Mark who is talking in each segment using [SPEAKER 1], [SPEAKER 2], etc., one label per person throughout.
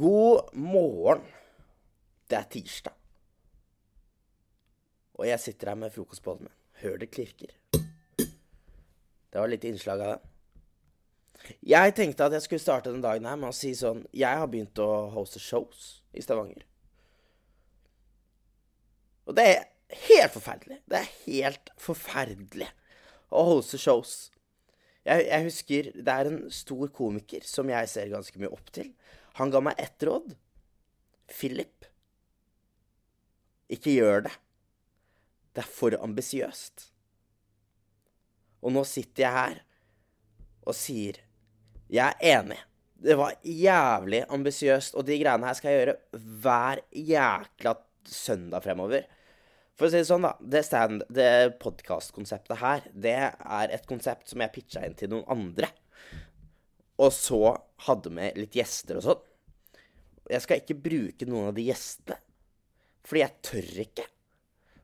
[SPEAKER 1] God morgen. Det er tirsdag. Og jeg sitter her med frokostbollen min. Hør det klirker. Det var litt innslag av det. Jeg tenkte at jeg skulle starte den dagen her med å si sånn Jeg har begynt å hoste shows i Stavanger. Og det er helt forferdelig. Det er helt forferdelig å hoste shows. Jeg, jeg, husker det er en stor komiker som jeg ser ganske mye opp til. Han ga meg ett råd. Philip. Ikke gjør det. Det er for ambisiøst. Og nå sitter jeg her og sier jeg er enig. Det var jævlig ambisiøst, og de greiene her skal jeg gjøre hver jækla søndag fremover. For å si det sånn, da. Det, stand, det podkastkonseptet her, det er et konsept som jeg pitcha inn til noen andre. Og så hadde med litt gjester og sånn. Jeg skal ikke bruke noen av de gjestene. Fordi jeg tør ikke.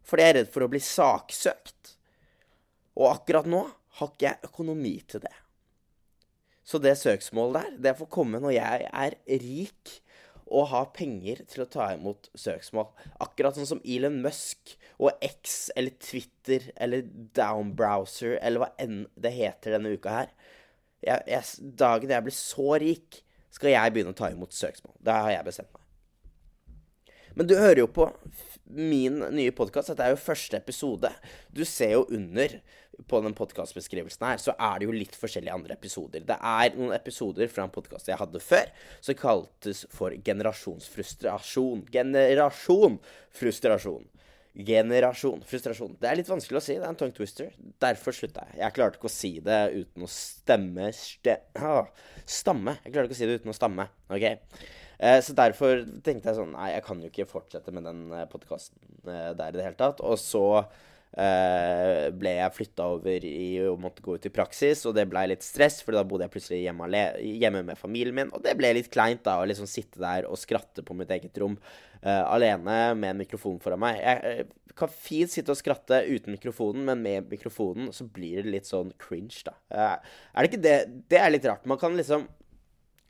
[SPEAKER 1] Fordi jeg er redd for å bli saksøkt. Og akkurat nå har ikke jeg økonomi til det. Så det søksmålet der, det får komme når jeg er rik og har penger til å ta imot søksmål. Akkurat sånn som Elon Musk og X eller Twitter eller Downbrowser eller hva enn det heter denne uka her. Jeg, jeg, dagen jeg blir så rik, skal jeg begynne å ta imot søksmål. Det har jeg bestemt meg. Men du hører jo på min nye podkast. Dette er jo første episode. Du ser jo under på den podkastbeskrivelsen her, så er det jo litt forskjellige andre episoder. Det er noen episoder fra en podkast jeg hadde før, som kaltes for Generasjonsfrustrasjon. Generasjon frustrasjon. Generasjon frustrasjon. Det er litt vanskelig å si. Det er en tongue twister. Derfor slutta jeg. Jeg klarte ikke å si det uten å stemme ste, Stamme. Jeg klarte ikke å si det uten å stamme. OK? Eh, så derfor tenkte jeg sånn Nei, jeg kan jo ikke fortsette med den eh, podkasten eh, der i det hele tatt. Og så ble jeg flytta over i å måtte gå ut i praksis, og det ble litt stress, for da bodde jeg plutselig hjemme, hjemme, med familien min, og det ble litt kleint da å liksom sitte der og skratte på mitt eget rom eh, alene med en mikrofon foran meg. Jeg, jeg kan fint sitte og skratte uten mikrofonen, men med mikrofonen så blir det litt sånn cringe, da. Eh, er det ikke det? Det er litt rart. Man kan liksom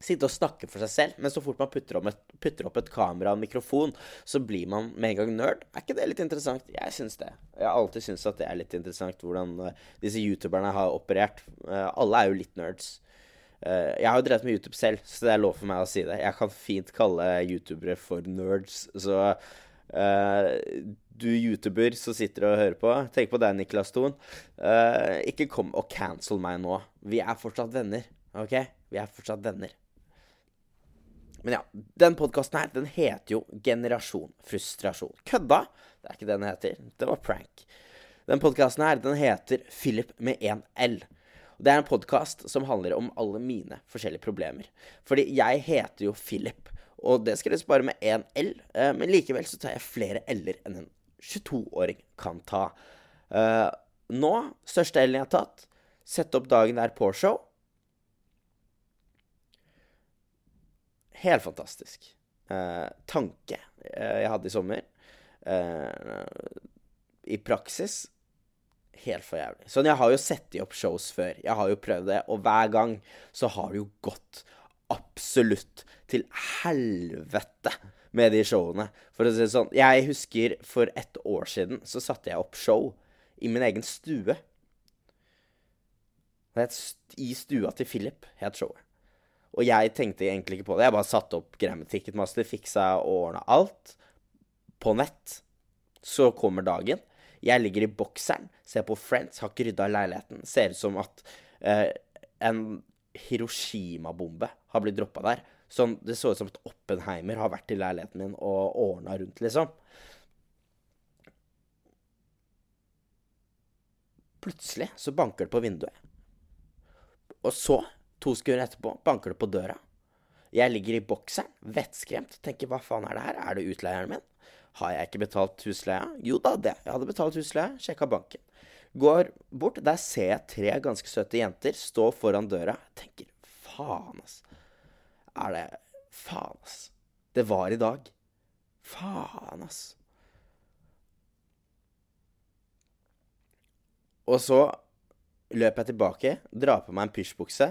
[SPEAKER 1] sitte og snakke for seg selv, men så fort man putter, et, putter, opp et kamera og en mikrofon, så blir man med en gang nerd. Er ikke det litt interessant? Jeg syns det. Jeg har alltid syntes at det er litt interessant hvordan uh, disse youtuberne har operert. Uh, alle er jo litt nerds. Uh, jeg har jo drevet med YouTube selv, så det er lov for meg å si det. Jeg kan fint kalle youtubere for nerds, så du youtuber som sitter og hører på, tenk på deg, Niklas Thon. ikke kom og cancel meg nå. Vi er fortsatt venner, OK? Vi er fortsatt venner. Men ja, den podkasten her, den heter jo Generasjon frustrasjon. Kødda? Det er ikke det den heter. Det var prank. Den podkasten her, den heter Philip med én L. Det er en podkast som handler om alle mine forskjellige problemer. Fordi jeg heter jo Philip, og det skal skrives bare med én L. Eh, men likevel så tar jeg flere L-er enn en 22-åring kan ta. Eh, nå, største L-en jeg har tatt, sette opp dagen der på show. Helt fantastisk. Eh, tanke eh, jeg hadde i sommer. Eh, I praksis helt for jævlig. Sånn, jeg har jo sett de opp shows før. Jeg har jo prøvd det, og hver gang så har det jo gått absolutt til helvete med de showene. For å si det sånn, jeg husker for et år siden så satte jeg opp show i min egen stue. I stua til Philip het showet. Og jeg tenkte egentlig ikke på det. Jeg bare satte opp greier med Ticketmaster, fiksa og ordna alt på nett. Så kommer dagen. Jeg ligger i bokseren, ser på Friends, har ikke rydda leiligheten. Ser ut som at eh, en Hiroshima-bombe har blitt droppa der. Sånn, det så ut som at Oppenheimer har vært i leiligheten min og ordna rundt, liksom. Plutselig så banker det på vinduet. Og så To sekunder etterpå banker det på døra. Jeg ligger i bokseren, vettskremt, tenker hva faen er det her, er det utleieren min? Har jeg ikke betalt husleia? Jo da, det. Jeg hadde betalt husleia, sjekka banken. Går bort, der ser jeg tre ganske søte jenter stå foran døra. Tenker faen, ass. Er det Faen, ass. Det var i dag. Faen, ass. Og så løper jeg tilbake, drar på meg en pysjbukse,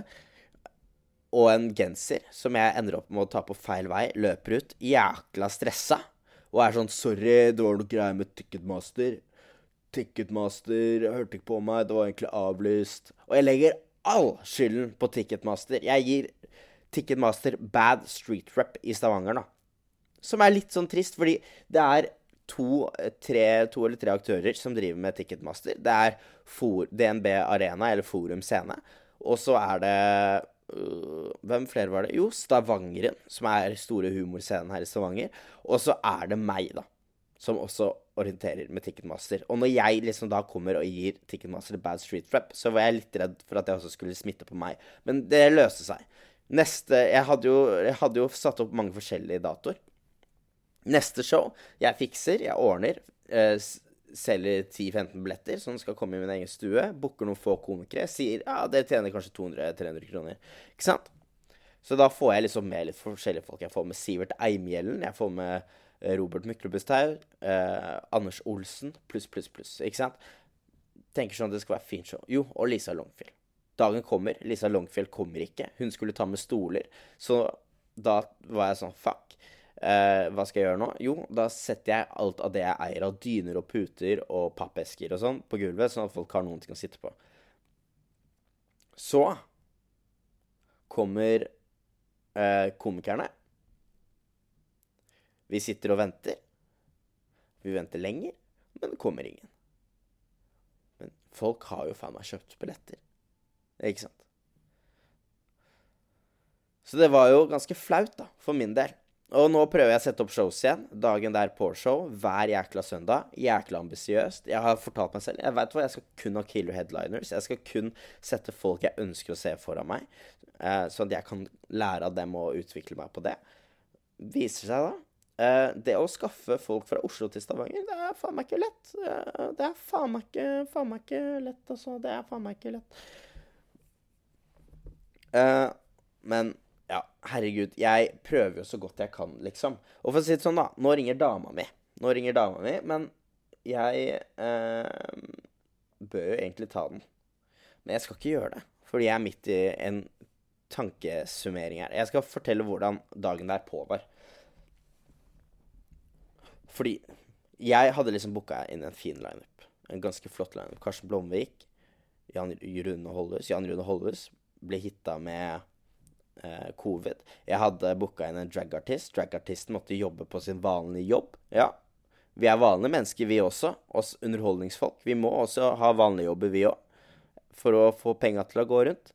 [SPEAKER 1] og en genser som jeg ender opp med å ta på feil vei. Løper ut, jækla stressa. Og er sånn 'Sorry, det var noe greier med Ticketmaster'. Ticketmaster hørte ikke på meg, det var egentlig avlyst. Og jeg legger all skylden på Ticketmaster. Jeg gir Ticketmaster bad street rep i Stavanger, da. Som er litt sånn trist, fordi det er to, tre, to eller tre aktører som driver med Ticketmaster. Det er For, DNB Arena, eller Forum Scene. Og så er det øh, Hvem flere var det? Jo, Stavangeren, som er store humorscenen her i Stavanger. Og så er det meg, da. Som også orienterer med Ticketmaster. Og når jeg liksom da kommer og gir Ticketmaster bad street Rap, så var jeg litt redd for at det også skulle smitte på meg. Men det løste seg. Neste Jeg hadde jo, jeg hadde jo satt opp mange forskjellige datoer. Neste show jeg fikser, jeg ordner, eh, selger 10-15 billetter som skal komme i min egen stue, booker noen få komikere, sier ja, dere tjener kanskje 200-300 kroner. Ikke sant? Så da får jeg liksom med litt forskjellige folk. Jeg får med Sivert Eimhjellen, jeg får med eh, Robert Myklebusthaug, eh, Anders Olsen, pluss, pluss, pluss. Ikke sant? Tenker sånn at det skal være fint show. Jo, og Lisa Longfield. Dagen kommer, Lisa Longfield kommer ikke. Hun skulle ta med stoler. Så da var jeg sånn Fuck. Eh, hva skal jeg gjøre nå? Jo, da setter jeg alt av det jeg eier av dyner og puter og pappesker og sånn, på gulvet, sånn at folk har noen ting å sitte på. Så kommer eh, komikerne. Vi sitter og venter. Vi venter lenger, men det kommer ingen. Men folk har jo faen meg kjøpt billetter. Ikke sant? Så det var jo ganske flaut, da, for min del. Og nå prøver jeg å sette opp shows igjen. Dagen der på-show. Hver jækla søndag. Jækla ambisiøst. Jeg har fortalt meg selv Jeg vet hva, jeg skal kun ha killer headliners. Jeg skal kun sette folk jeg ønsker å se foran meg. Eh, sånn at jeg kan lære av dem og utvikle meg på det. Viser seg da eh, Det å skaffe folk fra Oslo til Stavanger, det er faen meg ikke lett. Eh, det er faen meg ikke, faen meg ikke lett, altså. Det er faen meg ikke lett. Eh, men ja, herregud, jeg prøver jo så godt jeg kan, liksom. Og for å si det sånn, da. Nå ringer dama mi. Nå ringer dama mi, men jeg eh, bør jo egentlig ta den. Men jeg skal ikke gjøre det, fordi jeg er midt i en tankesummering her. Jeg skal fortelle hvordan dagen derpå var. Fordi jeg hadde liksom booka inn en fin lineup. En ganske flott lineup. Karsten Blomvik, Jan Rune Hollhus. Jan Rune Hollhus ble hitta med covid. Jeg hadde booka inn en dragartist. Dragartisten måtte jobbe på sin vanlige jobb. Ja, vi er vanlige mennesker, vi også. Oss underholdningsfolk. Vi må også ha vanlige jobber, vi òg. For å få penga til å gå rundt.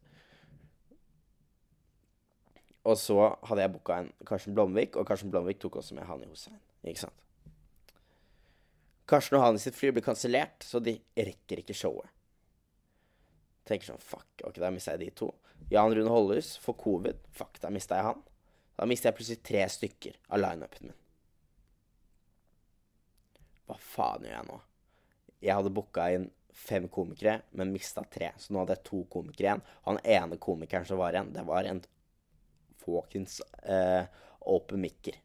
[SPEAKER 1] Og så hadde jeg booka en Karsten Blomvik, og Karsten Blomvik tok også med Hani Hussein. Ikke sant? Karsten og Hani sitt fly blir kansellert, så de rekker ikke showet. Tenker sånn Fuck, ok, da mista jeg de to. Jan Rune Hollhus får covid. Fuck, da mista jeg han. Da mista jeg plutselig tre stykker av lineupen min. Hva faen gjør jeg nå? Jeg hadde booka inn fem komikere, men mista tre. Så nå hadde jeg to komikere igjen. Han ene komikeren som var igjen, det var en fuckings uh, open micker.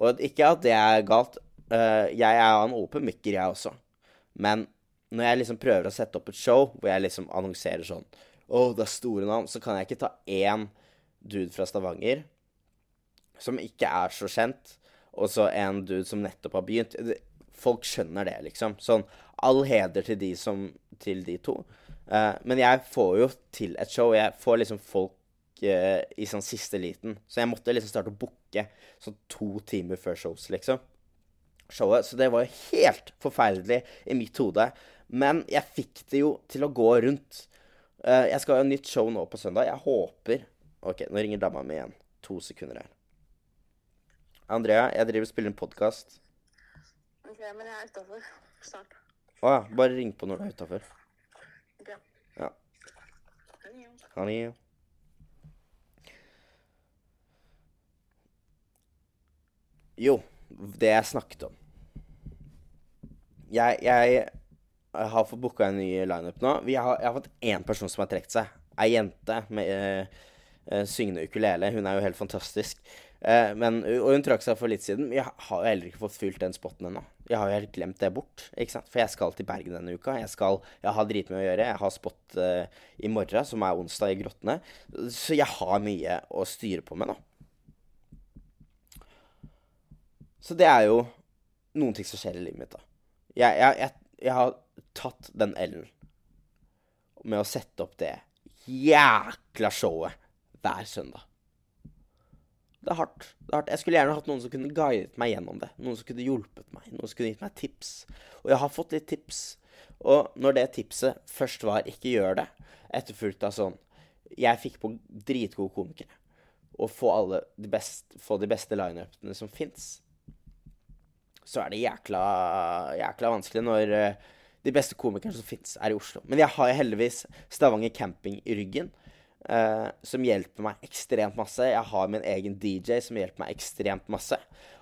[SPEAKER 1] Og ikke at det er galt. Uh, jeg er en open mikker, jeg også. Men når jeg liksom prøver å sette opp et show hvor jeg liksom annonserer sånn Å, det er store navn. Så kan jeg ikke ta én dude fra Stavanger som ikke er så kjent, og så en dude som nettopp har begynt. Folk skjønner det, liksom. Sånn all heder til de som Til de to. Uh, men jeg får jo til et show. Jeg får liksom folk uh, i sånn siste liten. Så jeg måtte liksom starte å booke sånn to timer før shows, liksom. Showet. Så det var jo helt forferdelig i mitt hode. Men jeg fikk det jo til å gå rundt. Uh, jeg skal ha en nytt show nå på søndag. Jeg håper OK, nå ringer dama mi igjen. To sekunder her. Andrea, jeg driver og spiller en podkast.
[SPEAKER 2] Ok, men jeg er utafor snart.
[SPEAKER 1] Å ja. Bare ring på når du er utafor.
[SPEAKER 2] Ok.
[SPEAKER 1] Ja.
[SPEAKER 2] Ha det.
[SPEAKER 1] Jo, det jeg snakket om. Jeg, jeg har fått booka en ny lineup nå. Har, jeg har fått én person som har trukket seg. Ei jente med eh, eh, syngende ukulele. Hun er jo helt fantastisk. Eh, men, og hun trakk seg for litt siden. Jeg har jo heller ikke fått fylt den spotten ennå. Jeg har jo helt glemt det bort, ikke sant? For jeg skal til Bergen denne uka. Jeg skal, jeg har dritmye å gjøre. Jeg har spot eh, i morgen, som er onsdag i Grottene. Så jeg har mye å styre på med nå. Så det er jo noen ting som skjer i livet mitt, da. Jeg, jeg, jeg, jeg har tatt den L-en med å sette opp det jækla showet hver søndag. Det er hardt. det er hardt. Jeg skulle gjerne hatt noen som kunne guidet meg gjennom det. Noen som kunne hjulpet meg. Noen som kunne gitt meg tips. Og jeg har fått litt tips. Og når det tipset først var 'ikke gjør det', etterfulgt av sånn Jeg fikk på dritgode komikere. Og få, alle de, best, få de beste lineupene som fins. Så er det jækla, jækla vanskelig når eh, de beste komikerne som fins, er i Oslo. Men jeg har jo heldigvis Stavanger Camping i ryggen. uh, som hjelper meg ekstremt masse. Jeg har min egen DJ som hjelper meg ekstremt masse.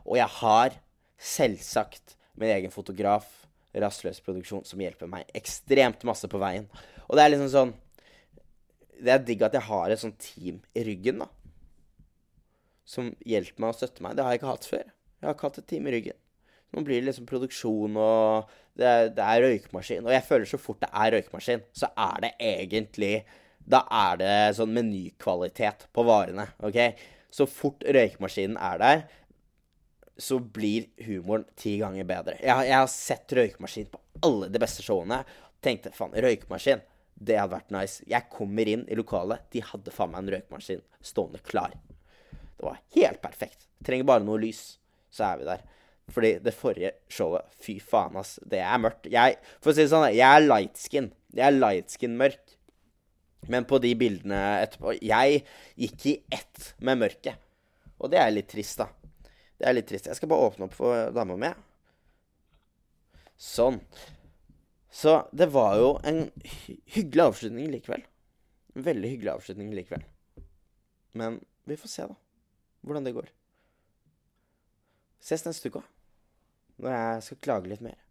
[SPEAKER 1] Og jeg har selvsagt min egen fotograf, Rastløs Produksjon, som hjelper meg ekstremt masse på veien. Og det er liksom sånn Det er digg at jeg har et sånt team i ryggen, da. Som hjelper meg og støtter meg. Det har jeg ikke hatt før. Jeg har ikke hatt et team i ryggen. Nå blir det liksom produksjon, og det er, det er røykmaskin. Og jeg føler så fort det er røykmaskin, så er det egentlig Da er det sånn menykvalitet på varene, OK? Så fort røykmaskinen er der, så blir humoren ti ganger bedre. Jeg, jeg har sett røykmaskin på alle de beste showene. Tenkte faen, røykmaskin, det hadde vært nice. Jeg kommer inn i lokalet, de hadde faen meg en røykmaskin stående klar. Det var helt perfekt. Trenger bare noe lys, så er vi der. Fordi det forrige showet, fy faen, ass, det er mørkt. Jeg, for å si det sånn, jeg er light skin. Jeg er light skin mørk. Men på de bildene etterpå Jeg gikk i ett med mørket. Og det er litt trist, da. Det er litt trist. Jeg skal bare åpne opp for dama mi. Sånn. Så det var jo en hyggelig avslutning likevel. En veldig hyggelig avslutning likevel. Men vi får se, da. Hvordan det går. Ses neste uke. Når jeg skal klage litt mer.